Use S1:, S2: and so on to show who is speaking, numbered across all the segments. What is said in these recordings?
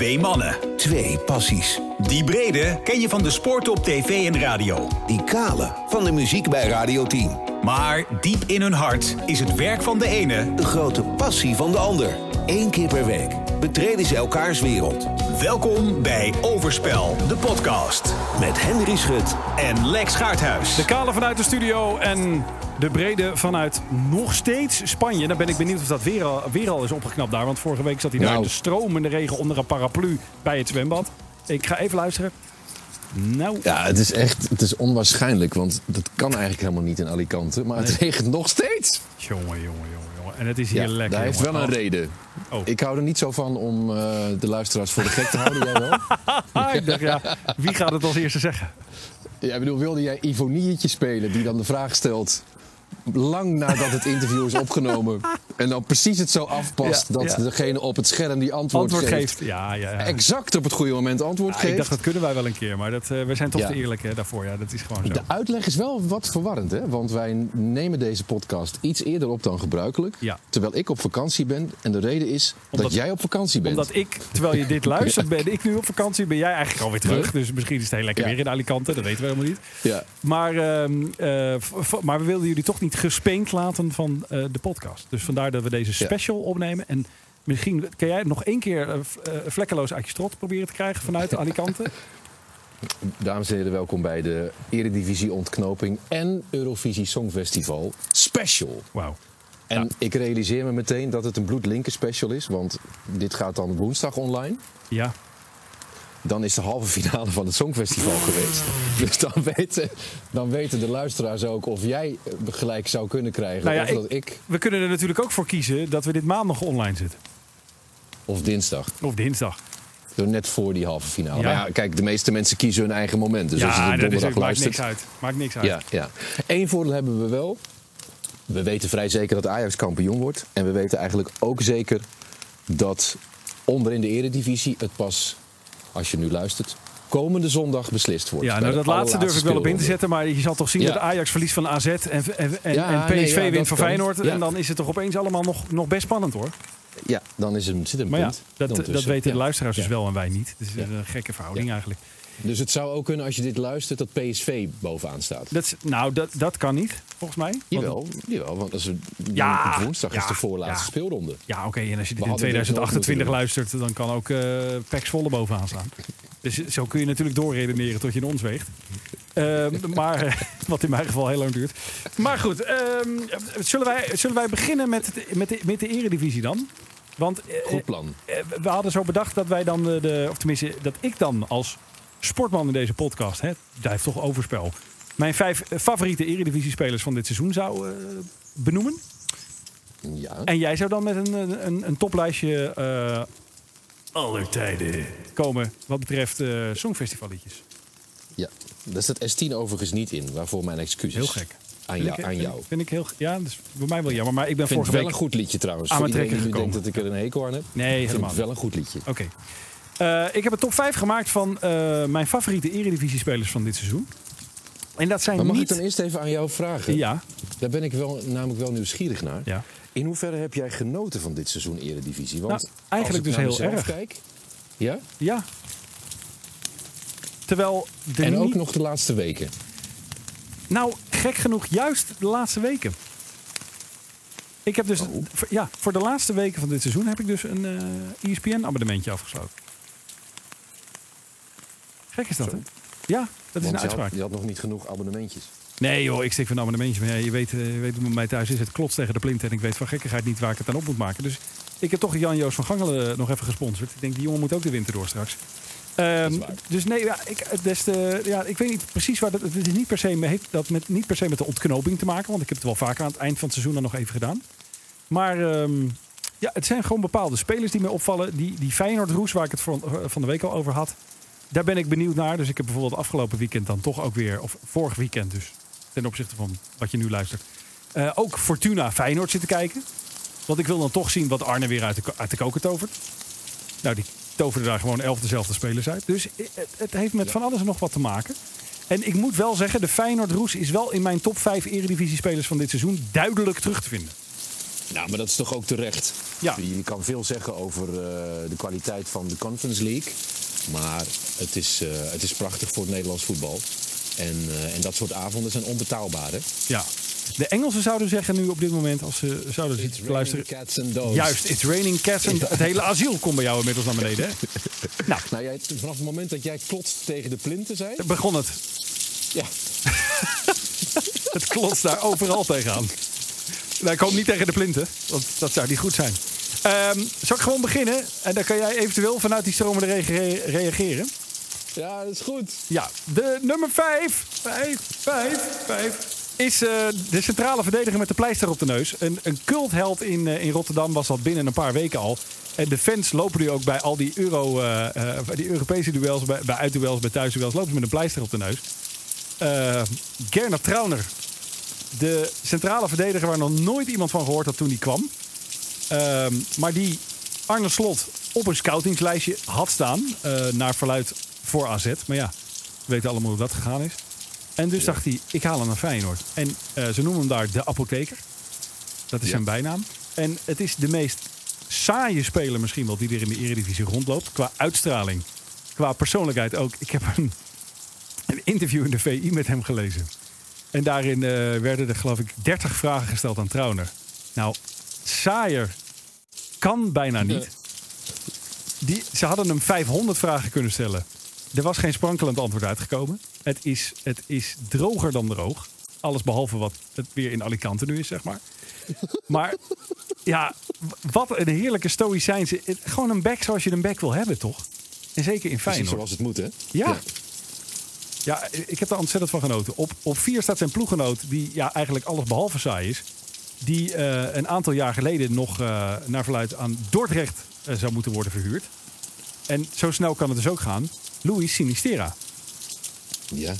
S1: Twee mannen.
S2: Twee passies.
S1: Die brede ken je van de sport op tv en radio.
S2: Die kale van de muziek bij Radio 10.
S1: Maar diep in hun hart is het werk van de ene
S2: De grote passie van de ander. Eén keer per week betreden ze elkaars wereld.
S1: Welkom bij Overspel, de podcast.
S2: Met Henry Schut
S1: En Lex Gaarthuis.
S3: De kale vanuit de studio en de brede vanuit nog steeds Spanje. Dan ben ik benieuwd of dat weer al, weer al is opgeknapt daar. Want vorige week zat hij daar
S4: Nou.
S3: in de stromende regen onder een paraplu bij het zwembad. Ik ga even luisteren. Nou,
S4: Ja, het is echt het is onwaarschijnlijk, want dat kan eigenlijk helemaal niet in Alicante. Maar het regent nog steeds.
S3: jongen, jongen, jongen. En het is hier
S4: Ja,
S3: lekker.
S4: dat heeft wel een reden.
S3: Oh.
S4: Ik hou er niet zo van om eh, de luisteraars voor de gek te houden. Jij wel?
S3: Ik dacht, ja, wie gaat het als eerste zeggen?
S4: Ja, ik bedoel, wilde jij Ivonietje spelen die dan de vraag stelt... lang nadat het interview is opgenomen... en dan precies het zo afpast
S3: Ja,
S4: dat
S3: ja.
S4: degene op het scherm die antwoord,
S3: Antwoord
S4: geeft...
S3: geeft. Ja, ja, ja.
S4: exact op het goede moment antwoord geeft.
S3: ik dacht, dat kunnen wij wel een keer. Maar dat, eh, we zijn toch te eerlijk hè, daarvoor. Ja, dat is gewoon zo.
S4: De uitleg is wel wat verwarrend, hè? Want wij nemen deze podcast iets eerder op dan gebruikelijk. Terwijl ik op vakantie ben. En de reden is
S3: Omdat-
S4: dat jij op vakantie bent.
S3: Omdat ik, terwijl je dit luistert, ben ik nu op vakantie. Ben jij eigenlijk alweer terug. Dus misschien is het heel lekker weer in Alicante. Dat weten we helemaal niet.
S4: Ja.
S3: Maar, ehm, eh, maar we wilden jullie toch niet gespenkt laten van eh, de podcast. Dus vandaar dat we deze special opnemen. En misschien kan jij nog één keer eh, eh, vlekkeloos uit je strot proberen te krijgen vanuit Alicante.
S4: Dames en heren, welkom bij de Eredivisie Ontknoping en Eurovisie Songfestival Special.
S3: Wauw.
S4: En
S3: Ja.
S4: ik realiseer me meteen dat het een bloedlinker special is. Want dit gaat dan woensdag online.
S3: Ja.
S4: Dan is de halve finale van het Songfestival geweest. Dus dan weten, dan weten de luisteraars ook of jij eh, gelijk zou kunnen krijgen.
S3: Nou ja,
S4: of
S3: ik-
S4: dat ik
S3: We kunnen er natuurlijk ook voor kiezen dat we dit maandag online zitten.
S4: of dinsdag.
S3: Of dinsdag.
S4: Net voor die halve finale.
S3: Ja.
S4: Maar ja, kijk, de meeste mensen kiezen hun eigen moment. Dus als je
S3: ja,
S4: het donderdag
S3: maakt niks uit. Maakt niks uit.
S4: Ja, ja. Eén voordeel hebben we wel. We weten vrij zeker dat Ajax kampioen wordt. En we weten eigenlijk ook zeker dat onder in de eredivisie het pas, als je nu luistert, komende zondag beslist wordt.
S3: Ja, nou dat laatste durf ik wel op in te zetten. Maar je zal toch zien
S4: Ja.
S3: dat Ajax verliest van AZ en, en, en,
S4: Ja,
S3: en PSV
S4: nee,
S3: wint van
S4: kan.
S3: Feyenoord. En dan is het toch opeens allemaal nog, nog best spannend hoor.
S4: Ja, dan is het, zit een
S3: Maar ja,
S4: punt.
S3: dat, dat weten de luisteraars dus wel en wij niet. Het is een gekke verhouding eigenlijk.
S4: Dus het zou ook kunnen als je dit luistert dat PSV bovenaan staat.
S3: Dat is, nou, dat, dat kan niet, volgens mij. Want-
S4: Jawel, jawel, want als we,
S3: Ja,
S4: op woensdag is de voorlaatste
S3: ja.
S4: speelronde.
S3: Ja, oké. En als je dit
S4: We
S3: in
S4: hadden dit nooit
S3: 2028
S4: moeten
S3: luistert, dan kan ook eh Pax Volle bovenaan staan. Dus zo kun je natuurlijk doorredeneren tot je in ons weegt. Ehm, maar eh, wat in mijn geval heel lang duurt. Maar goed, ehm, zullen, wij, zullen wij beginnen met, het, met, de, met de eredivisie dan? Want eh,
S4: Goed plan.
S3: we hadden zo bedacht dat wij dan de, de- of tenminste dat ik dan als sportman in deze podcast, hè, daar heeft toch overspel, mijn vijf eh, favoriete eredivisie-spelers van dit seizoen zou eh, benoemen.
S4: Ja.
S3: En jij zou dan met een, een, een toplijstje eh aller tijden komen wat betreft eh songfestivalliedjes.
S4: Ja, daar staat S10 overigens niet in, waarvoor mijn excuses.
S3: Heel gek.
S4: Aan, jou,
S3: ik-
S4: aan jou.
S3: Vind ik heel, ja, dat is bij mij wel jammer. Maar ik ben
S4: Ik vind het
S3: vorige
S4: wel
S3: week...
S4: een goed liedje trouwens.
S3: aan
S4: Voor
S3: mijn trekken
S4: denkt dat ik er een hekel aan heb.
S3: Nee,
S4: Ik vind
S3: helemaal
S4: het wel een goed liedje.
S3: Oké. Eh, ik heb een top 5 gemaakt van eh, mijn favoriete eredivisie-spelers van dit seizoen. En dat zijn
S4: Maar mag
S3: niet...
S4: ik dan eerst even aan jou vragen?
S3: Ja,
S4: Daar ben ik wel, namelijk wel nieuwsgierig naar.
S3: ja.
S4: In hoeverre heb jij genoten van dit seizoen Eredivisie? Want
S3: Nou, eigenlijk
S4: als
S3: dus heel erg.
S4: Kijk, ja?
S3: Ja. Terwijl de
S4: En ook
S3: niet-
S4: nog de laatste weken.
S3: Nou, gek genoeg, juist de laatste weken. Ik heb dus,
S4: Oh.
S3: ja, voor de laatste weken van dit seizoen heb ik dus een eh ESPN-abonnementje afgesloten. Gek is dat, hè? Ja, dat is een
S4: had,
S3: uitspraak.
S4: je had nog niet genoeg abonnementjes.
S3: Nee joh, ik stik van een abonnementje. Maar ja, je weet, eh, je weet hoe mij thuis is. Het klotst tegen de plint en ik weet van gekkigheid niet waar ik het aan op moet maken. Dus ik heb toch Jan-Joos van Gangelen eh, nog even gesponsord. Ik denk, die jongen moet ook de winter door straks. Ehm, dus nee, ja, ik, het is de, ja, ik weet niet precies waar dat. Het is niet per se, heeft dat met, niet per se met de ontknoping te maken. Want ik heb het wel vaker aan het eind van het seizoen dan nog even gedaan. Maar ehm, ja, het zijn gewoon bepaalde spelers die me opvallen. Die, die Feyenoord-roes, waar ik het van, van de week al over had. Daar ben ik benieuwd naar. Dus ik heb bijvoorbeeld afgelopen weekend dan toch ook weer... Of vorig weekend dus, ten opzichte van wat je nu luistert. eh, ook Fortuna Feyenoord zitten kijken. Want ik wil dan toch zien wat Arne weer uit de, uit de koker tovert. Nou, die toverde daar gewoon elf dezelfde spelers uit. Dus het, het heeft met van alles en nog wat te maken. En ik moet wel zeggen, de Feyenoord-roes is wel in mijn top 5 eredivisie-spelers van dit seizoen duidelijk terug te vinden.
S4: Nou, maar dat is toch ook terecht.
S3: Ja.
S4: Je kan veel zeggen over eh, de kwaliteit van de Conference League. Maar het is, eh, het is prachtig voor het Nederlands voetbal. En, eh, en dat soort avonden zijn onbetaalbaar. Hè?
S3: Ja. De Engelsen zouden zeggen nu op dit moment, als ze zouden zitten luisteren...
S4: raining cats and dogs.
S3: Juist, it's raining cats. En het hele asiel komt bij jou inmiddels naar beneden. Hè? Nou,
S4: Nou, jij, vanaf het moment dat jij klotst tegen de plinten zei...
S3: begon het.
S4: Ja,
S3: Het klotst daar overal tegenaan. Nou, ik hoop niet tegen de plinten, want dat zou niet goed zijn. Ehm zal ik gewoon beginnen? En dan kan jij eventueel vanuit die stromende regen reageren.
S4: ja dat is goed.
S3: Ja, de nummer 5. 5, 5, 5. Is eh, de centrale verdediger met de pleister op de neus. Een, een cultheld in, eh, in Rotterdam was dat binnen een paar weken al. En de fans lopen nu ook bij al die, Euro, eh, die Europese duels, bij, bij uitduels, bij thuisduels, lopen ze met een pleister op de neus. Gernot Trauner, de centrale verdediger waar nog nooit iemand van gehoord had toen hij kwam. Ehm, maar die Arne Slot op een scoutingslijstje had staan. eh, naar verluid voor AZ. Maar ja, we weten allemaal hoe dat gegaan is. En dus dacht hij, ik haal hem naar Feyenoord. En eh, ze noemen hem daar de apotheker. Dat is
S4: Ja.
S3: zijn bijnaam. En het is de meest saaie speler misschien wel die er in de Eredivisie rondloopt. Qua uitstraling. Qua persoonlijkheid ook. Ik heb een, een interview in de VI met hem gelezen. En daarin eh, werden er geloof ik 30 vragen gesteld aan Trauner. Nou, saaier kan bijna niet. Die, ze hadden hem 500 vragen kunnen stellen. Er was geen sprankelend antwoord uitgekomen. Het is, het is droger dan droog. Alles behalve wat het weer in Alicante nu is, zeg maar. Maar ja, wat een heerlijke stoïcijnse... het- Gewoon een back zoals je een back wil hebben, toch? En zeker in
S4: Precies
S3: Feyenoord.
S4: zoals het moet, hè?
S3: Ja. Ja, ik heb er ontzettend van genoten. Op, op vier staat zijn ploeggenoot, die ja, eigenlijk alles behalve saai is. Die eh, een aantal jaar geleden nog eh, naar verluid aan Dordrecht eh, zou moeten worden verhuurd. En zo snel kan het dus ook gaan. Luis Sinistera.
S4: Ja.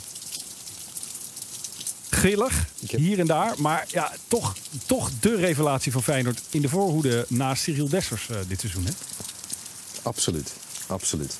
S3: Grillig,
S4: heb-
S3: hier en daar. Maar ja, toch, toch de revelatie van Feyenoord in de voorhoede naast Cyril Dessers dit seizoen. Hè?
S4: Absoluut, absoluut.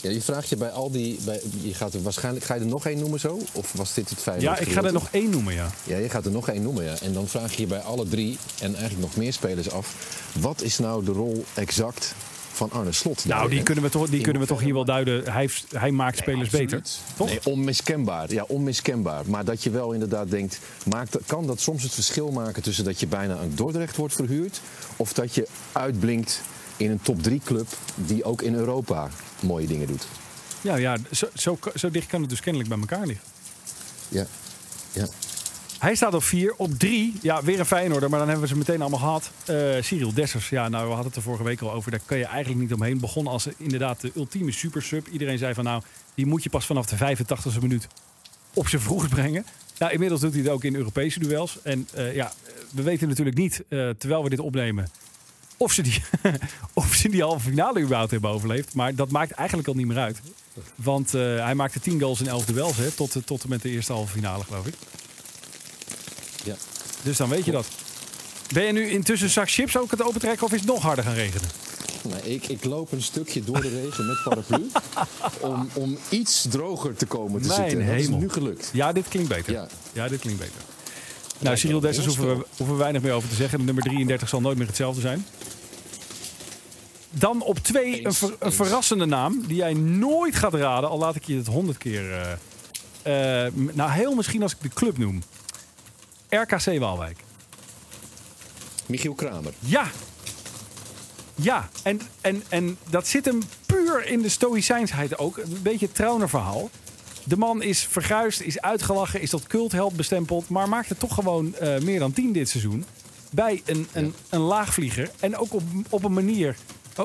S4: Ja, je vraagt je bij al die... Bij, je gaat er waarschijnlijk, ga je er nog één noemen zo? Of was dit het Feyenoord
S3: Ja, ik ga er nog één noemen, ja.
S4: Ja, je gaat er nog één noemen, ja. En dan vraag je je bij alle drie, en eigenlijk nog meer spelers af... wat is nou de rol exact van Arne Slot?
S3: Nou,
S4: daarin,
S3: die kunnen we toch, die kunnen we toch hier wel duiden. Hij, hij maakt spelers
S4: Absoluut.
S3: beter. Toch?
S4: Nee, onmiskenbaar. Ja, onmiskenbaar. Maar dat je wel inderdaad denkt, maakt, kan dat soms het verschil maken tussen dat je bijna aan Dordrecht wordt verhuurd of dat je uitblinkt in een top 3 club die ook in Europa mooie dingen doet.
S3: Ja, ja zo, zo, zo dicht kan het dus kennelijk bij elkaar liggen.
S4: Ja. ja.
S3: Hij staat op vier. Op drie, ja, weer een Feyenoorder, maar dan hebben we ze meteen allemaal gehad. Eh Cyril Dessers, ja, nou, we hadden het er vorige week al over. Daar kan je eigenlijk niet omheen. Begon als inderdaad de ultieme supersub. Iedereen zei van, nou, die moet je pas vanaf de 85e minuut op zijn vroegst brengen. Nou, inmiddels doet hij het ook in Europese duels. En eh, ja, we weten natuurlijk niet, eh, terwijl we dit opnemen, of ze, die, of ze die halve finale überhaupt hebben overleefd. Maar dat maakt eigenlijk al niet meer uit. Want eh, hij maakte 10 goals in 11 duels, hè, tot, tot en met de eerste halve finale, geloof ik.
S4: ja.
S3: Dus dan weet je dat. Ben je nu intussen zak chips ook het opentrekken of is het nog harder gaan regenen?
S4: Nou, ik, ik loop een stukje door de regen met paraplu om, om iets droger te komen te
S3: Mijn
S4: zitten. En Dat is nu gelukt.
S3: Ja, dit klinkt beter.
S4: Ja.
S3: Ja, dit klinkt beter. Nou, Cyril Dessers hoeven we, hoeven we weinig meer over te zeggen. De nummer 33 zal nooit meer hetzelfde zijn. Dan op twee een, ver- verrassende naam die jij nooit gaat raden. Al laat ik je het honderd keer... eh, eh, nou, heel misschien als ik de club noem. RKC Waalwijk.
S4: Michiel Kramer.
S3: Ja. Ja, en, en, en dat zit hem puur in de stoïcijnsheid ook. Een beetje het verhaal. De man is verguisd, is uitgelachen, is tot cultheld bestempeld... maar maakt het toch gewoon eh, meer dan tien dit seizoen. Bij een, een, een laagvlieger. En ook op, op een manier...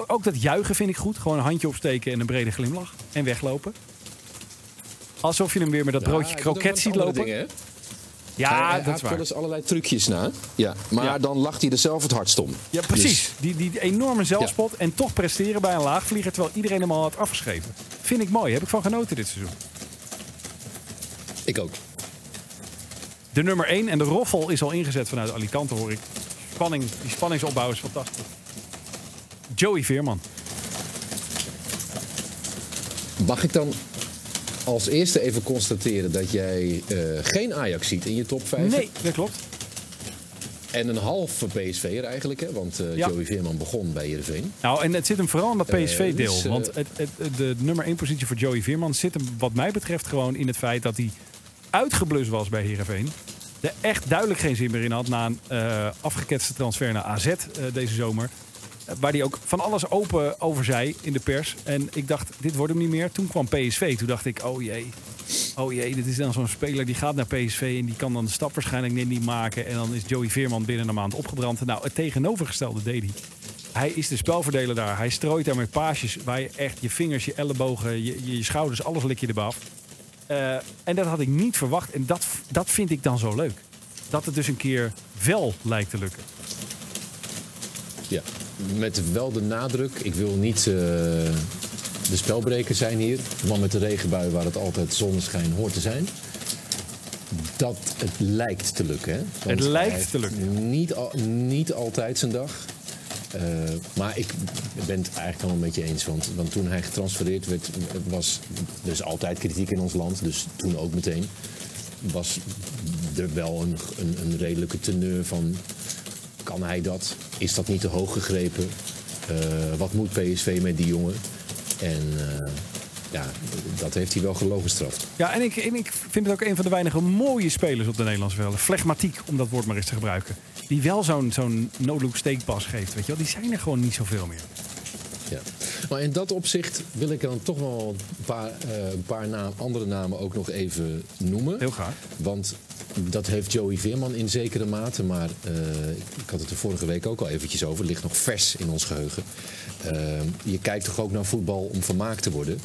S3: Ook dat juichen vind ik goed. Gewoon een handje opsteken en een brede glimlach. En weglopen. Alsof je hem weer met dat broodje kroket ziet lopen.
S4: Dingen, hè?
S3: ja,
S4: hij,
S3: dat is
S4: wel
S3: waar.
S4: eens allerlei trucjes na. Ja, maar
S3: Ja.
S4: dan lacht hij er zelf het hardst om.
S3: Ja, precies.
S4: Dus,
S3: Die, die enorme zelfspot en toch presteren bij een laagvlieger... terwijl iedereen hem al had afgeschreven. Vind ik mooi. Heb ik van genoten dit seizoen.
S4: Ik ook.
S3: De nummer 1 en de roffel is al ingezet vanuit Alicante, hoor ik. Spanning, die spanningsopbouw is fantastisch. Joey Veerman.
S4: Mag ik dan als eerste even constateren dat jij eh, geen Ajax ziet in je top 5?
S3: Nee, dat klopt.
S4: En een halve PSV'er eigenlijk, hè? want eh,
S3: Ja.
S4: Joey Veerman begon bij Heerenveen.
S3: Nou, en het zit hem vooral in dat
S4: Eh,
S3: PSV-deel.
S4: dus,
S3: want het, het, de nummer 1 positie voor Joey Veerman zit hem wat mij betreft gewoon in het feit dat hij uitgeblust was bij Heerenveen. Er echt duidelijk geen zin meer in had na een eh, afgeketste transfer naar AZ eh, deze zomer. Eh, Waar hij ook van alles open over zei in de pers. En ik dacht, dit wordt hem niet meer. Toen kwam PSV. Toen dacht ik, oh jee. Oh jee, dit is dan zo'n speler die gaat naar PSV en die kan dan de stap waarschijnlijk niet maken. En dan is Joey Veerman binnen een maand opgebrand. Nou, het tegenovergestelde deed hij. Hij is de spelverdeler daar. Hij strooit daar met paasjes waar je echt je vingers, je ellebogen, je, je, je schouders, alles lik je erbij af. Eh, en dat had ik niet verwacht. En dat, dat vind ik dan zo leuk. Dat het dus een keer wel lijkt te lukken.
S4: Ja, met wel de nadruk. Ik wil niet eh, de spelbreker zijn hier. Want met de regenbui waar het altijd zonneschijn hoort te zijn. Dat het lijkt te lukken. Hè? Want
S3: Het lijkt te lukken.
S4: Niet, al, niet altijd zijn dag. Eh, maar ik ben het eigenlijk wel een beetje eens. Want, want toen hij getransfereerd werd, was er is altijd kritiek in ons land. Dus toen ook meteen. Was er wel een, een, een redelijke teneur van kan hij dat? Is dat niet te hoog gegrepen? Eh, wat moet PSV met die jongen? En eh, ja, dat heeft hij wel gelogen gestraft.
S3: Ja, en ik, en ik vind het ook een van de weinige mooie spelers op de Nederlandse velden. Flegmatiek, om dat woord maar eens te gebruiken. Die wel zo'n zo'n no-look steekpas geeft. Weet je wel? Die zijn er gewoon niet zoveel meer.
S4: Ja. Maar in dat opzicht wil ik dan toch wel een paar, eh, een paar naam, andere namen ook nog even noemen.
S3: Heel graag.
S4: Want dat heeft Joey Veerman in zekere mate. Maar eh, ik had het er vorige week ook al eventjes over. Het ligt nog vers in ons geheugen. Eh, je kijkt toch ook naar voetbal om vermaakt te worden.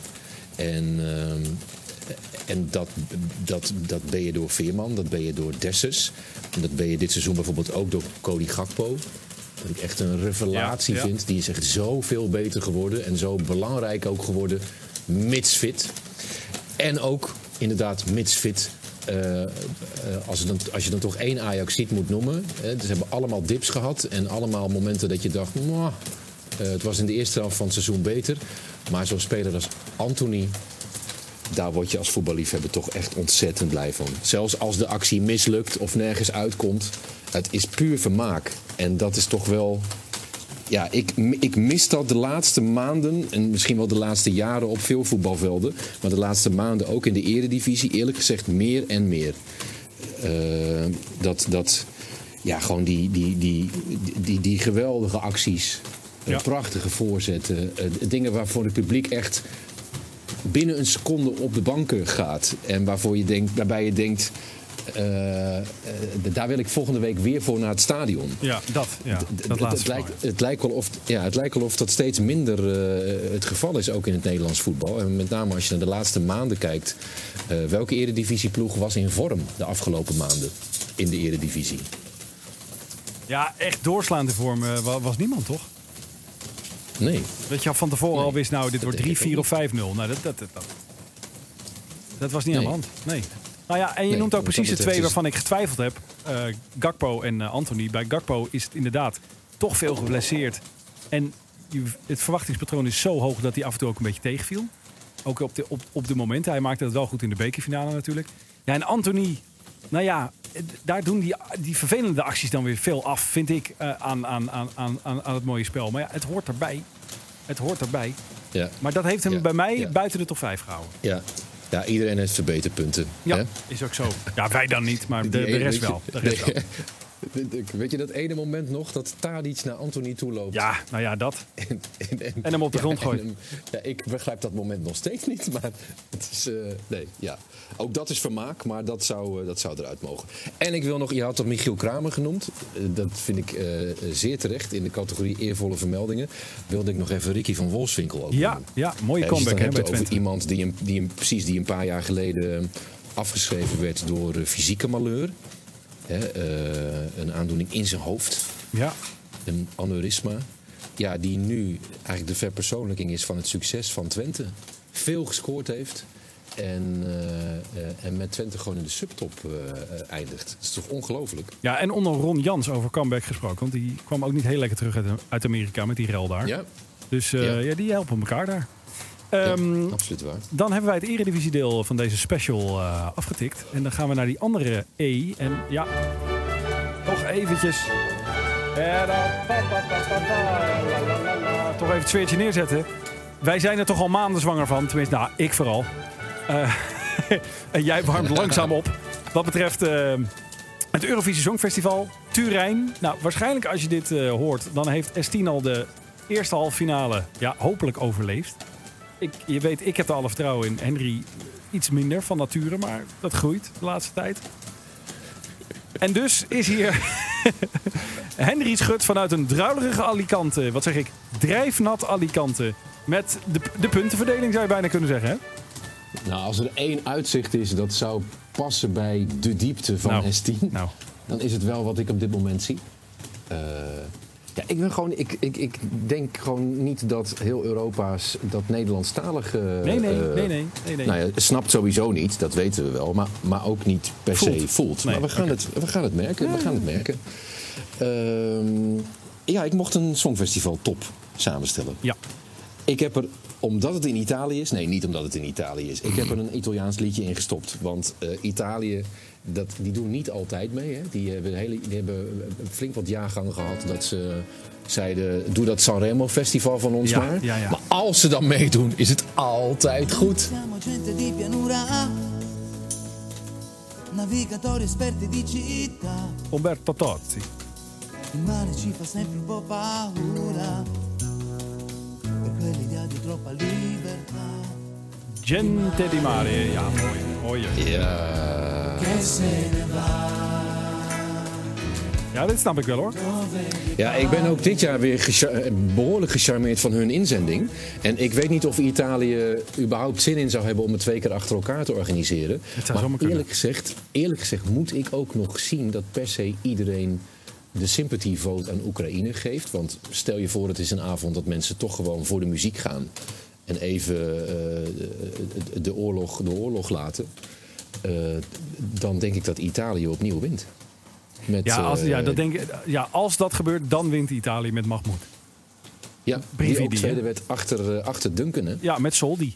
S4: En, ehm, en dat, dat, dat ben je door Veerman, dat ben je door Dessers. En dat ben je dit seizoen bijvoorbeeld ook door Cody Gakpo. Wat ik echt een revelatie
S3: Ja, ja.
S4: vind. Die is echt zoveel beter geworden. En zo belangrijk ook geworden. Mits fit. En ook inderdaad mits fit. eh, eh, als, je dan, als je dan toch één Ajax ziet moet noemen. Hè, ze hebben allemaal dips gehad. En allemaal momenten dat je dacht... "Mwah, eh, het was in de eerste helft van het seizoen beter. Maar zo'n speler als Anthony... Daar word je als voetballiefhebber toch echt ontzettend blij van. Zelfs als de actie mislukt of nergens uitkomt. Het is puur vermaak. En dat is toch wel ja, ik, ik mis dat de laatste maanden en misschien wel de laatste jaren op veel voetbalvelden. Maar de laatste maanden ook in de eredivisie, eerlijk gezegd, meer en meer. Eh, dat, dat, ja, gewoon die, die, die, die, die geweldige acties,
S3: Ja.
S4: prachtige voorzetten, eh, dingen waarvoor het publiek echt binnen een seconde op de banken gaat. En waarvoor je denkt, waarbij je denkt, eh, eh, daar wil ik volgende week weer voor naar het stadion.
S3: Ja, dat. Ja, dat
S4: het, lijkt, het, lijkt wel of, ja, het lijkt wel of dat steeds minder eh, het geval is, ook in het Nederlands voetbal. En met name als je naar de laatste maanden kijkt. eh, welke eredivisieploeg was in vorm de afgelopen maanden in de eredivisie?
S3: Ja, echt doorslaande vorm eh, wa- was niemand, toch?
S4: Nee.
S3: Dat je van tevoren
S4: Nee,
S3: al wist, nou, dit wordt
S4: denk
S3: 3,
S4: ik
S3: 4
S4: ook
S3: of 5-0. Nou, dat, dat, dat, dat, dat was niet aan de hand. Nee. Nou ja, en je
S4: Nee,
S3: noemt ook precies de twee waarvan ik getwijfeld heb. Eh, Gakpo en eh, Anthony. Bij Gakpo is het inderdaad toch veel geblesseerd. En je- het verwachtingspatroon is zo hoog dat hij af en toe ook een beetje tegenviel. Ook op de, op, op de momenten. Hij maakte het wel goed in de bekerfinale natuurlijk. Ja, en Anthony, nou ja, daar doen die, die vervelende acties dan weer veel af, vind ik, eh, aan, aan, aan, aan, aan aan het mooie spel. Maar ja, het hoort erbij. Het hoort erbij.
S4: Ja.
S3: Maar dat heeft hem
S4: Ja,
S3: bij mij
S4: ja.
S3: buiten de top 5 gehouden.
S4: Ja. ja, iedereen heeft verbeterpunten.
S3: Ja,
S4: hè?
S3: is ook zo. Ja, wij dan niet, maar de, de rest wel. De rest wel.
S4: Weet je dat ene moment nog dat Tadic naar Anthony toe loopt?
S3: Ja, nou ja, dat.
S4: En, en,
S3: En hem op de grond gooit.
S4: hem- ja, ik begrijp dat moment nog steeds niet. Maar het is. eh, nee, ja. Ook dat is vermaak, maar dat zou, eh, dat zou eruit mogen. En ik wil nog. Je had toch Michiel Kramer genoemd. Eh, dat vind ik zeer terecht. In de categorie eervolle vermeldingen. Wilde ik nog even Ricky van Wolfswinkel ook
S3: Ja,
S4: noemen.
S3: ja mooie comeback
S4: dan
S3: bij
S4: over iemand die, die precies die een paar jaar geleden afgeschreven werd door fysieke malheur. Hè, eh, een aandoening in zijn hoofd
S3: Ja,
S4: een aneurysma. Ja, die nu eigenlijk de verpersoonlijking is van het succes van Twente. Veel gescoord heeft. En, eh, eh, en met Twente gewoon in de subtop eindigt. Dat is toch ongelooflijk?
S3: ja, en onder Ron Jans over comeback gesproken. Want die kwam ook niet heel lekker terug uit, uit Amerika met die rel daar.
S4: Ja,
S3: Dus
S4: Ja.
S3: ja. die helpen elkaar daar.
S4: Ja,
S3: Ehm,
S4: absoluut waar.
S3: Dan hebben wij het eredivisiedeel van deze special eh, afgetikt. En dan gaan we naar die andere E. En ja, toch eventjes... Toch even het zweertje neerzetten. Wij zijn er toch al maanden zwanger van. Tenminste, nou, ik vooral. Eh, en jij warmt langzaam op. Wat betreft eh, het Eurovisie Songfestival. Turijn. Nou, waarschijnlijk als je dit hoort, dan heeft S10 al de eerste halve finale ja, hopelijk overleefd. Ik, je weet, ik heb er alle vertrouwen in. Henry iets minder van nature, maar dat groeit de laatste tijd. En dus is hier Henry Schut vanuit een druilerige Alicante. Wat zeg ik? Drijfnat Alicante. Met de, de puntenverdeling zou je bijna kunnen zeggen, hè?
S4: Nou, als er één uitzicht is dat zou passen bij de diepte van
S3: Nou,
S4: S10,
S3: nou.
S4: dan is het wel wat ik op dit moment zie. Eh, ja, ik, ben gewoon, ik, ik, ik denk gewoon niet dat heel Europa's dat Nederlandstalige.
S3: Nee, nee,
S4: eh,
S3: nee, nee. nee, nee.
S4: Nou ja, snapt sowieso niet, dat weten we wel, maar, maar ook niet per se
S3: Voelt. Nee,
S4: maar we gaan, het, we gaan het merken. We gaan het merken. Ehm, ja, ik mocht een songfestival top samenstellen.
S3: Ja.
S4: Ik heb er, omdat het in Italië is... Nee, niet omdat het in Italië is. Ik heb er een Italiaans liedje in gestopt. Want eh, Italië, dat, die doen niet altijd mee. Hè. Die, hebben hele, die hebben flink wat jaargangen gehad dat ze zeiden... doe dat Sanremo Festival van ons
S3: Ja,
S4: maar.
S3: ja, ja.
S4: Maar als ze dan meedoen, is het altijd goed.
S5: Navigatori esperti di città.
S3: Umberto Tozzi.
S5: Il mare ci fa sempre un po' paura, per quell'idea di troppa libertà.
S3: Gente di Mare. Ja, mooi. mooi.
S4: Ja.
S3: Ja, dit snap ik wel hoor.
S4: Ja, ik ben ook dit jaar weer eh, behoorlijk gecharmeerd van hun inzending. En ik weet niet of Italië überhaupt zin in zou hebben om het twee keer achter elkaar te organiseren. Maar
S3: kunnen.
S4: eerlijk gezegd, eerlijk gezegd moet ik ook nog zien dat per se iedereen de sympathy vote aan Oekraïne geeft. Want stel je voor, het is een avond dat mensen toch gewoon voor de muziek gaan. En even eh, de, de, oorlog, de oorlog laten. Eh, dan denk ik dat Italië opnieuw wint. Met,
S3: Ja, als, ja,
S4: eh,
S3: dat denk ja, als dat gebeurt, dan wint Italië met Mahmoud.
S4: Ja, die
S3: Brividi,
S4: ook
S3: hè?
S4: tweede werd achter, eh, achter Duncan, hè?
S3: Ja, met Soldi.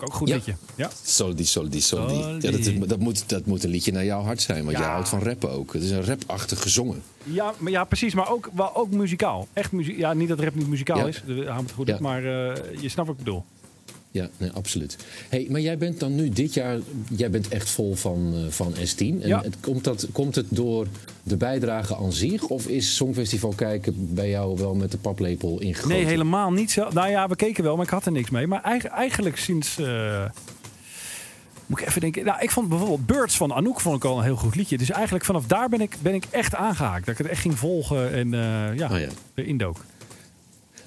S3: Ook goed
S4: Ja.
S3: liedje. Ja.
S4: Soldi, soldi, soldi.
S3: Soldi.
S4: Ja, dat, is- dat, moet, dat moet een liedje naar jouw hart zijn, want
S3: Ja.
S4: jij houdt van rappen ook. Het is een rapachtig gezongen.
S3: Ja, maar ja, precies. Maar ook, wel, ook muzikaal. Echt muziek. Ja, niet dat rap niet muzikaal is. Goed. Maar je snapt wat ik bedoel.
S4: Ja, nee, absoluut. Hey, maar jij bent dan nu dit jaar, jij bent echt vol van, eh, van S10. En
S3: Ja.
S4: het, komt, dat, komt het door de bijdrage aan zich? Of is Songfestival kijken bij jou wel met de paplepel ingegoten?
S3: Nee, helemaal niet zo. Nou ja, we keken wel, maar ik had er niks mee. Maar eigen- eigenlijk sinds... eh, moet ik even denken. Nou, ik vond bijvoorbeeld Birds van Anouk vond ik al een heel goed liedje. Dus eigenlijk vanaf daar ben ik, ben ik echt aangehaakt. Dat ik het echt ging volgen en eh ja,
S4: Ah, ja.
S3: erin dook.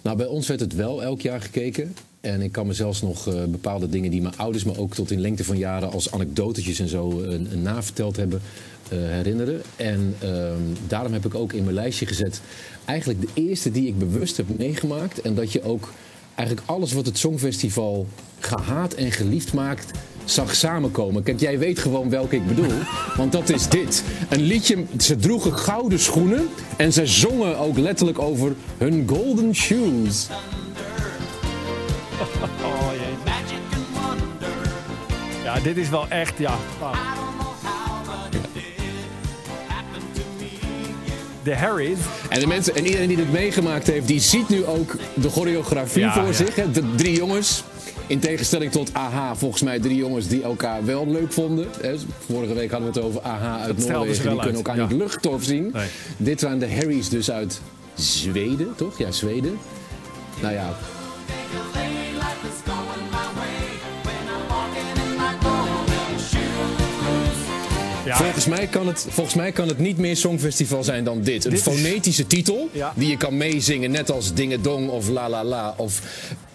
S4: Nou, bij ons werd het wel elk jaar gekeken. En ik kan me zelfs nog eh, bepaalde dingen die mijn ouders me ook tot in lengte van jaren als anekdotetjes en zo eh, naverteld hebben eh, herinneren. En ehm, daarom heb ik ook in mijn lijstje gezet eigenlijk de eerste die ik bewust heb meegemaakt. En dat je ook eigenlijk alles wat het Songfestival gehaat en geliefd maakt zag samenkomen. Kijk, jij weet gewoon welke ik bedoel. Want dat is dit. Een liedje, ze droegen gouden schoenen. En ze zongen ook letterlijk over hun golden shoes.
S3: Oh jee. Ja, dit is wel echt, ja. De Harry's.
S4: En, de mensen, en iedereen die dit meegemaakt heeft, die ziet nu ook de choreografie
S3: Ja,
S4: voor
S3: ja.
S4: zich. Hè? De drie jongens. In tegenstelling tot AHA, volgens mij drie jongens die elkaar wel leuk vonden. Vorige week hadden we het over AHA uit
S3: Dat
S4: Noorwegen. Die kunnen elkaar
S3: ja.
S4: niet luchttof zien.
S3: Nee.
S4: Dit waren de Harrys dus uit Zweden, toch? Ja, Zweden. Nou ja,
S3: Ja,
S4: Volgens mij, kan het, volgens mij kan het niet meer Songfestival zijn dan dit. Een
S3: Dit is-
S4: fonetische titel
S3: Ja.
S4: die je kan meezingen, net als Dingedong of La La La. Of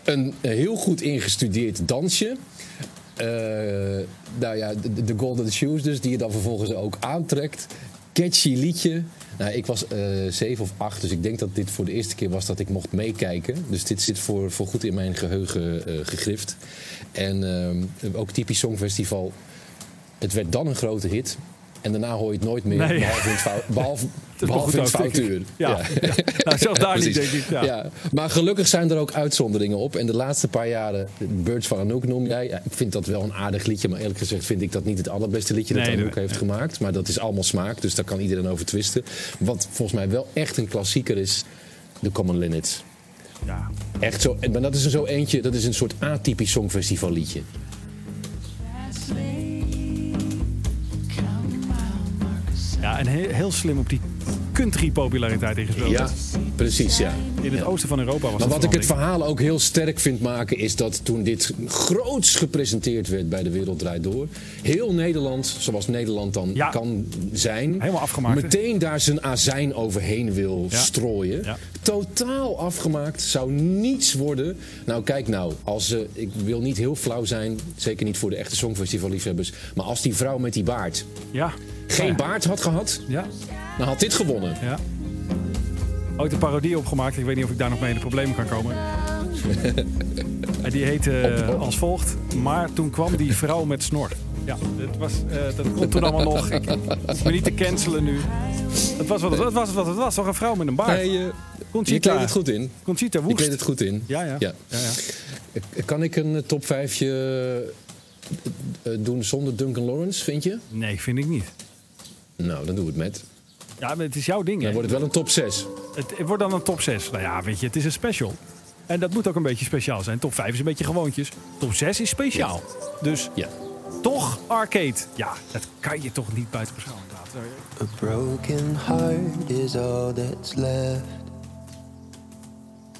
S4: een heel goed ingestudeerd dansje. Eh, nou ja, de, de Golden Shoes dus, die je dan vervolgens ook aantrekt. Catchy liedje. Nou, ik was eh, zeven of acht, dus ik denk dat dit voor de eerste keer was dat ik mocht meekijken. Dus dit zit voor, voor goed in mijn geheugen eh, gegrift. En ehm, ook typisch Songfestival. Het werd dan een grote hit. En daarna hoor je het nooit meer,
S3: Nee.
S4: behalve in het, fout, behalve, behalve in foutuur.
S3: Ja. Ja. Nou, zelfs daar niet, denk ik, ja.
S4: Maar gelukkig zijn er ook uitzonderingen op. En de laatste paar jaren, Birds van Anouk noem jij. Ja, ik vind dat wel een aardig liedje. Maar eerlijk gezegd vind ik dat niet het allerbeste liedje dat
S3: Nee,
S4: Anouk
S3: nee.
S4: heeft gemaakt. Maar dat is allemaal smaak, dus daar kan iedereen over twisten. Wat volgens mij wel echt een klassieker is, The Common Linnets.
S3: Ja.
S4: Echt zo, maar dat is er zo eentje, dat is een soort atypisch songfestival liedje.
S3: Ja, en heel, heel slim op die country-populariteit ingespeeld.
S4: Ja, precies, ja.
S3: In het oosten van Europa was
S4: Maar wat ik het verhaal ook heel sterk vind maken, is dat toen dit groots gepresenteerd werd bij de Wereld Draait Door, heel Nederland, zoals Nederland dan
S3: Ja.
S4: kan zijn,
S3: Helemaal afgemaakt,
S4: meteen daar zijn azijn overheen wil
S3: Ja.
S4: strooien. Totaal afgemaakt, zou niets worden. Nou, kijk nou, als ze, ik wil niet heel flauw zijn, zeker niet voor de echte Songfestival-liefhebbers, maar als die vrouw met die baard
S3: Ja.
S4: Geen baard had gehad,
S3: Ja,
S4: dan had dit gewonnen.
S3: ja. Ooit een parodie opgemaakt. Ik weet niet of ik daar nog mee in de problemen kan komen. En die heette eh, als volgt. Maar toen kwam die vrouw met snor. Ja, dat, was, eh, dat komt toen allemaal nog. Ik hoef me niet te cancelen nu. Het was wat het, was. Wat het was. Toch een vrouw met een baard.
S4: Nee,
S3: Conchita.
S4: kleedt het goed in.
S3: Conchita
S4: Je
S3: Woest.
S4: kleedt het goed in.
S3: Ja, ja.
S4: Ja.
S3: ja, ja.
S4: Kan ik een eh, top 5 doen zonder Duncan Lawrence, vind je?
S3: Nee, vind ik niet.
S4: Nou, dan doen we het met.
S3: Ja, maar het is jouw ding.
S4: Dan
S3: hè?
S4: wordt het wel een top 6.
S3: Het, het wordt dan een top 6. Nou ja, weet je, het is een special. En dat moet ook een beetje speciaal zijn. Top 5 is een beetje gewoontjes. Top 6 is speciaal. Dus
S4: Ja.
S3: toch arcade. Ja, dat kan je toch niet buiten beschouwing laten.
S6: A broken heart is all that's left.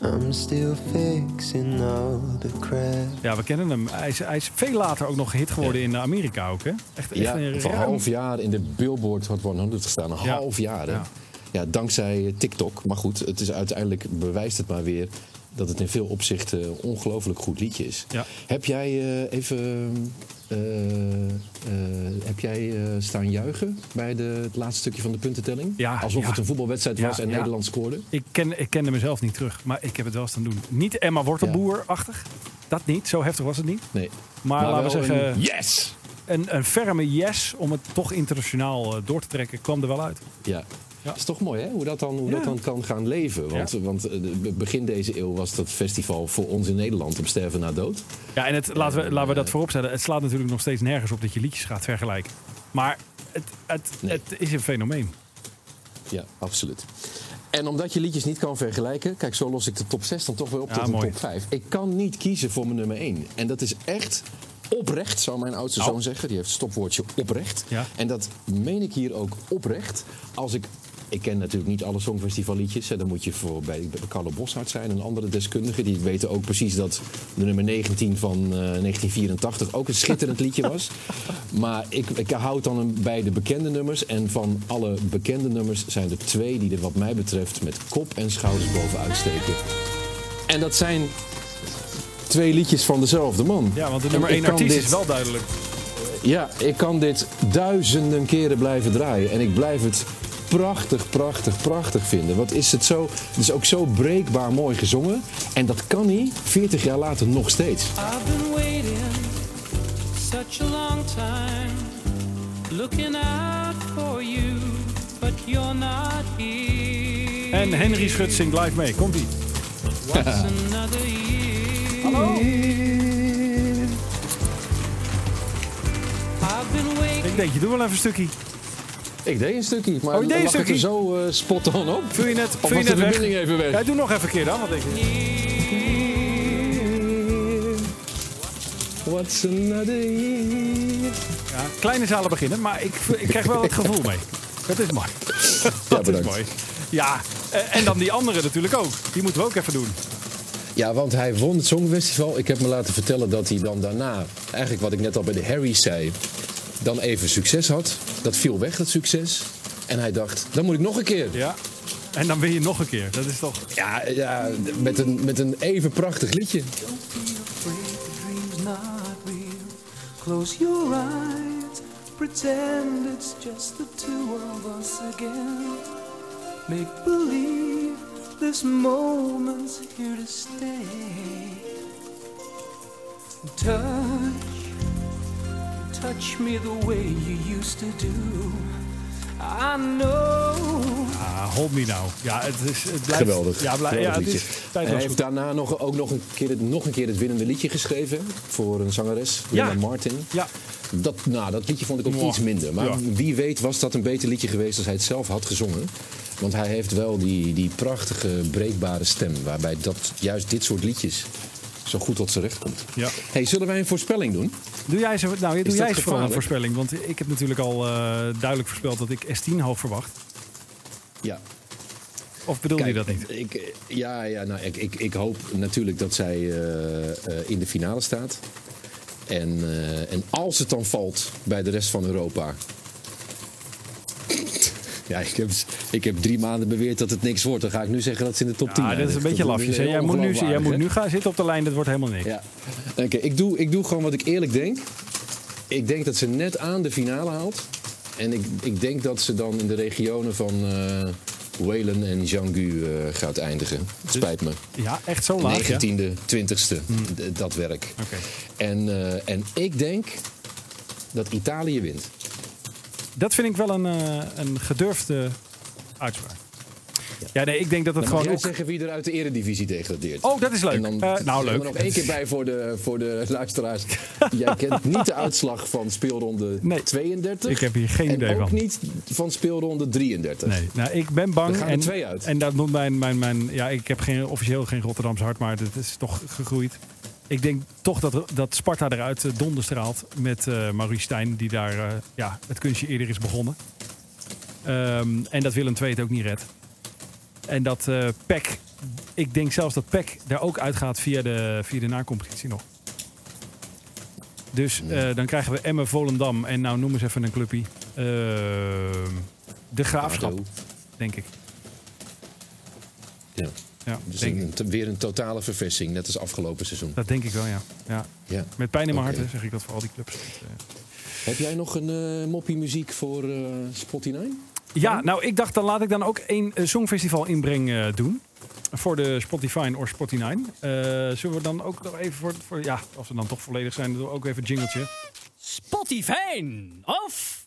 S6: I'm still fixing all the cracks.
S3: Ja, we kennen hem. Hij is, hij is veel later ook nog gehit geworden in Amerika ook, hè? Echt, echt
S4: Ja,
S3: een
S4: voor
S3: ruim-
S4: half jaar in de Billboard Hot 100 gestaan. Een
S3: Ja.
S4: half jaar, hè?
S3: Ja.
S4: Ja. dankzij TikTok. Maar goed, het is uiteindelijk bewijst het maar weer dat het in veel opzichten een ongelooflijk goed liedje is.
S3: Ja.
S4: Heb jij eh, even eh, eh, heb jij staan juichen bij de, het laatste stukje van de puntentelling?
S3: Ja,
S4: Alsof
S3: ja.
S4: het een voetbalwedstrijd was en. Nederland scoorde?
S3: Ik, ken, ik kende mezelf niet terug, maar ik heb het wel eens aan doen. Niet Emma Wortelboer-achtig. Dat niet, zo heftig was het niet.
S4: Nee.
S3: Maar, laten we zeggen,
S4: een yes!
S3: een, een ferme yes om het toch internationaal door te trekken, kwam er wel uit.
S4: Ja.
S3: Ja.
S4: Het is toch mooi hè, hoe, dat dan, hoe dat dan kan gaan leven. Want, want eh, de- begin deze eeuw was dat festival voor ons in Nederland op sterven na dood.
S3: Ja, en het, laten, we, laten we dat vooropstellen. Het slaat natuurlijk nog steeds nergens op dat je liedjes gaat vergelijken. Maar het, het,
S4: Nee.
S3: het is een fenomeen.
S4: Ja, absoluut. En omdat je liedjes niet kan vergelijken, kijk, zo los ik de top 6 dan toch weer op
S3: Ja,
S4: tot
S3: mooi.
S4: top 5. Ik kan niet kiezen voor mijn nummer 1. En dat is echt oprecht, zou mijn oudste
S3: Nou.
S4: zoon zeggen. Die heeft het stopwoordje oprecht.
S3: Ja.
S4: En dat meen ik hier ook oprecht. Als ik. Ik ken natuurlijk niet alle songfestivalliedjes. Dan moet je voor bij Carlo Boshart zijn en andere deskundigen. Die weten ook precies dat de nummer 19 van eh, 1984 ook een schitterend liedje was. Maar ik, ik houd dan een- bij de bekende nummers. En van alle bekende nummers zijn er twee die er wat mij betreft met kop en schouders bovenuit steken. En dat zijn twee liedjes van dezelfde man.
S3: Ja, want de nummer
S4: ik
S3: 1
S4: kan
S3: artiest
S4: dit-
S3: is wel duidelijk.
S4: ja, ik kan dit duizenden keren blijven draaien. En ik blijf het prachtig, prachtig, prachtig vinden. Wat is het zo... Het is ook zo breekbaar mooi gezongen. En dat kan hij 40 jaar later nog steeds.
S7: I've been waiting such a long time, looking out for you, but you're not here.
S3: En Henry Schut zingt live mee. Komt ie. Hallo? Ik denk, je doet wel even een stukje.
S4: Ik deed een stukje, maar
S3: Oh, je deed een
S4: er
S3: stukje?
S4: zo eh, spot on op.
S3: Vul je net,
S4: Of
S3: vul je
S4: was de
S3: net weg?
S4: verbinding even weg?
S3: Ja, doe nog even een keer dan. Wat denk je?
S4: What's another year?
S3: Ja, kleine zalen beginnen, maar ik, ik krijg wel het gevoel mee. Dat is mooi.
S4: Ja,
S3: Dat is mooi. Ja, eh, en dan die andere natuurlijk ook. Die moeten we ook even doen.
S4: Ja, want hij won het Songfestival. Ik heb me laten vertellen dat hij dan daarna, eigenlijk wat ik net al bij de Harry's zei, dan even succes had. Dat viel weg, dat succes. En hij dacht, dan moet ik nog een keer.
S3: Ja. En dan win je nog een keer. Dat is toch...
S4: Ja, ja met, een, met een even prachtig liedje.
S5: afraid the dream's not real. Close your eyes, pretend it's just the two of us again. Make believe this moment's here to stay. Touch, touch me the way you used to do. I know.
S3: Ah, hold me now. Ja, het, is, het blijft...
S4: Geweldig.
S3: Ja, blij-
S4: Geweldig
S3: ja, het is
S4: Hij heeft
S3: goed.
S4: daarna nog, ook nog een, keer het, nog een keer het winnende liedje geschreven voor een zangeres, Lena Martin.
S3: Ja.
S4: Dat, nou, dat liedje vond ik ook iets minder. Maar
S3: Ja.
S4: wie weet was dat een beter liedje geweest als hij het zelf had gezongen. Want hij heeft wel die, die prachtige, breekbare stem. Waarbij dat, juist dit soort liedjes zo goed tot zijn recht komt.
S3: Ja.
S4: Hey, zullen wij een voorspelling doen?
S3: Doe jij, zo, nou, doe jij vooral een voorspelling. Want ik heb natuurlijk al eh, duidelijk voorspeld dat ik S10 hoog verwacht.
S4: Ja.
S3: Of bedoelde je dat niet?
S4: Ik, ja, ja nou, ik, ik, ik hoop natuurlijk dat zij eh, eh, in de finale staat. En, eh, en als het dan valt bij de rest van Europa. Ja, ik heb, ik heb drie maanden beweerd dat het niks wordt. Dan ga ik nu zeggen dat ze in de top 10
S3: Ja, dat is een beetje lafjes. Jij moet, nu, jij moet nu gaan zitten op de lijn, dat wordt helemaal niks.
S4: Ja. Oké, ik, doe, ik doe gewoon wat ik eerlijk denk. Ik denk dat ze net aan de finale haalt. En ik, ik denk dat ze dan in de regionen van eh Whalen en Jangu eh, gaat eindigen. Het spijt me.
S3: Ja, echt zo laag. ja?
S4: 19e, 20e, d- dat werk. En, eh, en ik denk dat Italië wint.
S3: Dat vind ik wel een, eh, een gedurfde uitspraak. Ja, nee, ik denk dat het gewoon ook...
S4: zeggen wie er uit de eredivisie degradeert.
S3: Oh, dat is leuk.
S4: En dan
S3: Eh, nou, leuk.
S4: nog één keer bij voor de, voor de luisteraars. Jij kent niet de uitslag van speelronde
S3: Nee.
S4: 32.
S3: Ik heb hier geen
S4: en
S3: idee
S4: ook
S3: van.
S4: niet van speelronde 33.
S3: Nee, nou, ik ben bang.
S4: Er gaan er
S3: en,
S4: twee uit.
S3: En dat noemt mijn, mijn, mijn. Ja, ik heb geen, officieel geen Rotterdamse hart, maar het is toch gegroeid. Ik denk toch dat, dat Sparta eruit eh, donder straalt met eh Maurice Stijn, die daar eh, ja, het kunstje eerder is begonnen. Ehm, en dat Willem II het ook niet redt. En dat eh PEC, ik denk zelfs dat PEC daar ook uitgaat via de, via de nacompetitie nog. Dus dan krijgen we Emmen, Volendam en nou noem eens even een clubje. Ehm, de Graafschap, denk ik.
S4: Ja.
S3: Ja,
S4: Dus een, weer een totale verversing, net als afgelopen seizoen.
S3: dat denk ik wel, ja. ja.
S4: Ja.
S3: Met pijn in mijn hart zeg ik dat voor al die clubs. Eh,
S4: Heb jij nog een eh moppie muziek voor eh Spotty 9?
S3: Ja, nou, ik dacht dan laat ik dan ook één eh, songfestival inbreng doen. Voor de Spotify of Spotify 9. Eh, zullen we dan ook nog even voor, voor... Ja, als we dan toch volledig zijn, doen we ook even een jingletje.
S8: Spotify of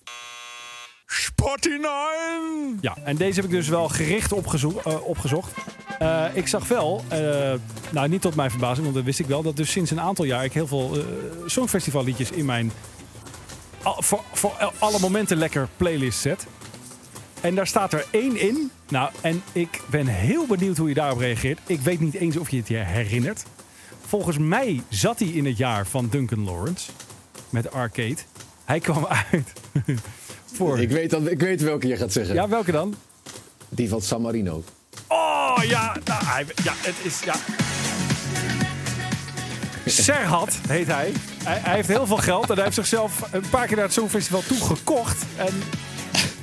S3: Spotify 9! Ja, en deze heb ik dus wel gericht opgezo- opgezocht. Eh, ik zag wel, eh, nou niet tot mijn verbazing, want dat wist ik wel... dat dus sinds een aantal jaar ik heel veel eh songfestivalliedjes in mijn... al- voor, voor alle momenten lekker playlist zet. En daar staat er één in. Nou, en ik ben heel benieuwd hoe je daarop reageert. Ik weet niet eens of je het je herinnert. Volgens mij zat hij in het jaar van Duncan Lawrence. Met Arcade. Hij kwam uit voor...
S4: Ik weet, dan, ik weet welke je gaat zeggen.
S3: Ja, welke dan?
S4: Die van San Marino.
S3: Oh ja, nou, hij, ja, het is. Ja. Serhat heet hij. hij. Hij heeft heel veel geld en hij heeft zichzelf een paar keer naar het Songfestival toe gekocht. En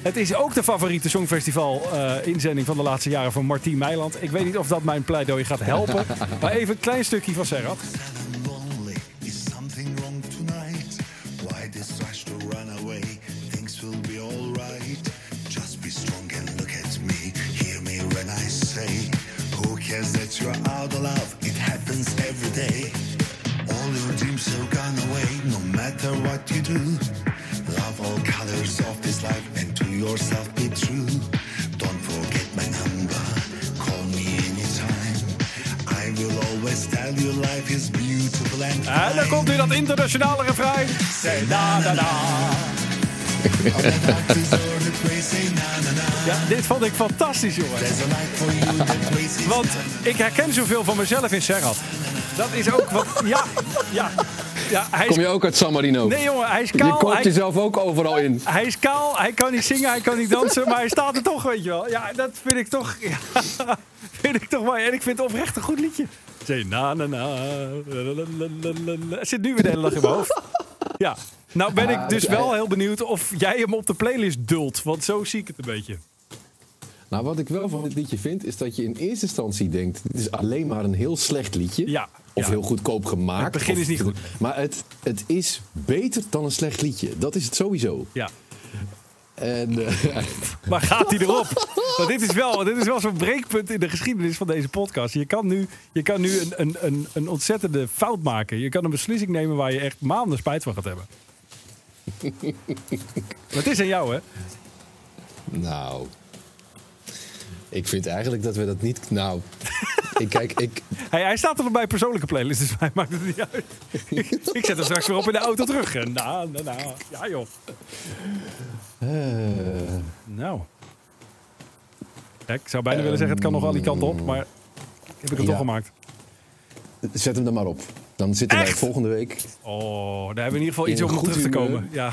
S3: het is ook de favoriete Songfestival-inzending van de laatste jaren van Martien Meiland. Ik weet niet of dat mijn pleidooi gaat helpen. maar even een klein stukje van Serhat.
S9: What you do. Love all colors of this life and to yourself be true. Don't forget my number, call me anytime. I will always tell you life is beautiful and
S3: En dan komt weer dat internationale refrein. Say na na na. Ja, dit vond ik fantastisch, jongen. Want ik herken zoveel van mezelf in Serhat. Dat is ook wat. Ja, ja. Ja hij is,
S4: Kom je ook uit San Marino?
S3: nee, jongen, hij is
S4: je
S3: kaal.
S4: koopt
S3: Hij,
S4: jezelf ook overal in.
S3: hij is kaal, hij kan niet zingen, hij kan niet dansen, maar hij staat er toch, weet je wel. Ja, dat vind ik toch. Ja, vind ik toch mooi. En ik vind het oprecht een goed liedje. Na na na. Het zit nu weer de hele dag in mijn hoofd. Ja. Nou ben ik dus wel heel benieuwd of jij hem op de playlist dult. Want zo zie ik het een beetje.
S4: Nou, wat ik wel van dit liedje vind, is dat je in eerste instantie denkt: dit is alleen maar een heel slecht liedje.
S3: Ja,
S4: Of
S3: ja.
S4: heel goedkoop gemaakt.
S3: Het begin
S4: Of-
S3: is niet goed.
S4: Maar het, het is beter dan een slecht liedje. Dat is het sowieso.
S3: Ja.
S4: En, eh,
S3: Maar gaat hij erop? Want dit is wel, dit is wel zo'n breekpunt in de geschiedenis van deze podcast. Je kan nu, je kan nu een, een, een, een ontzettende fout maken. Je kan een beslissing nemen waar je echt maanden spijt van gaat hebben. Maar het is aan jou, hè?
S4: Nou, ik vind eigenlijk dat we dat niet... Nou, ik kijk, ik...
S3: Hij, hij staat er nog bij persoonlijke playlist, dus mij maakt het niet uit. ik zet hem straks weer op in de auto terug. Nou, nou, nou. Ja, joh.
S4: eh,
S3: Nou. Ja, ik zou bijna willen zeggen, het kan nog al die kant op, maar heb ik het
S4: Ja.
S3: toch gemaakt.
S4: zet hem er maar op. Dan zitten wij volgende week
S3: Oh, daar hebben we in ieder geval iets om op terug te komen. Ja.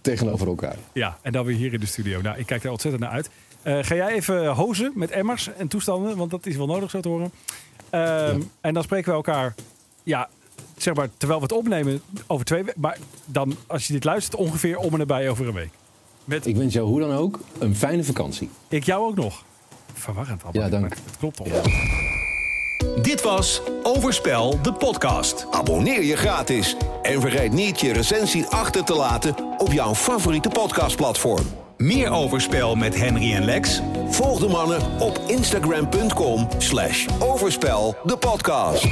S4: tegenover elkaar.
S3: ja, en dan weer hier in de studio. Nou, ik kijk er ontzettend naar uit. Eh, ga jij even hozen met emmers en toestanden, want dat is wel nodig zo te horen. Ehm, En dan spreken we elkaar, ja, zeg maar, terwijl we het opnemen over twee weken. Maar dan, als je dit luistert, ongeveer om en nabij over een week. Met
S4: Ik wens jou hoe dan ook een fijne vakantie.
S3: ik jou ook nog. Verwarrend allemaal.
S4: Ja, dank.
S3: Het klopt toch.
S1: Dit was Overspel, de podcast.
S2: Abonneer je gratis en vergeet niet je recensie achter te laten op jouw favoriete podcastplatform.
S1: Meer Overspel met Henry en Lex?
S2: Volg de mannen op instagram.com slash overspel de podcast.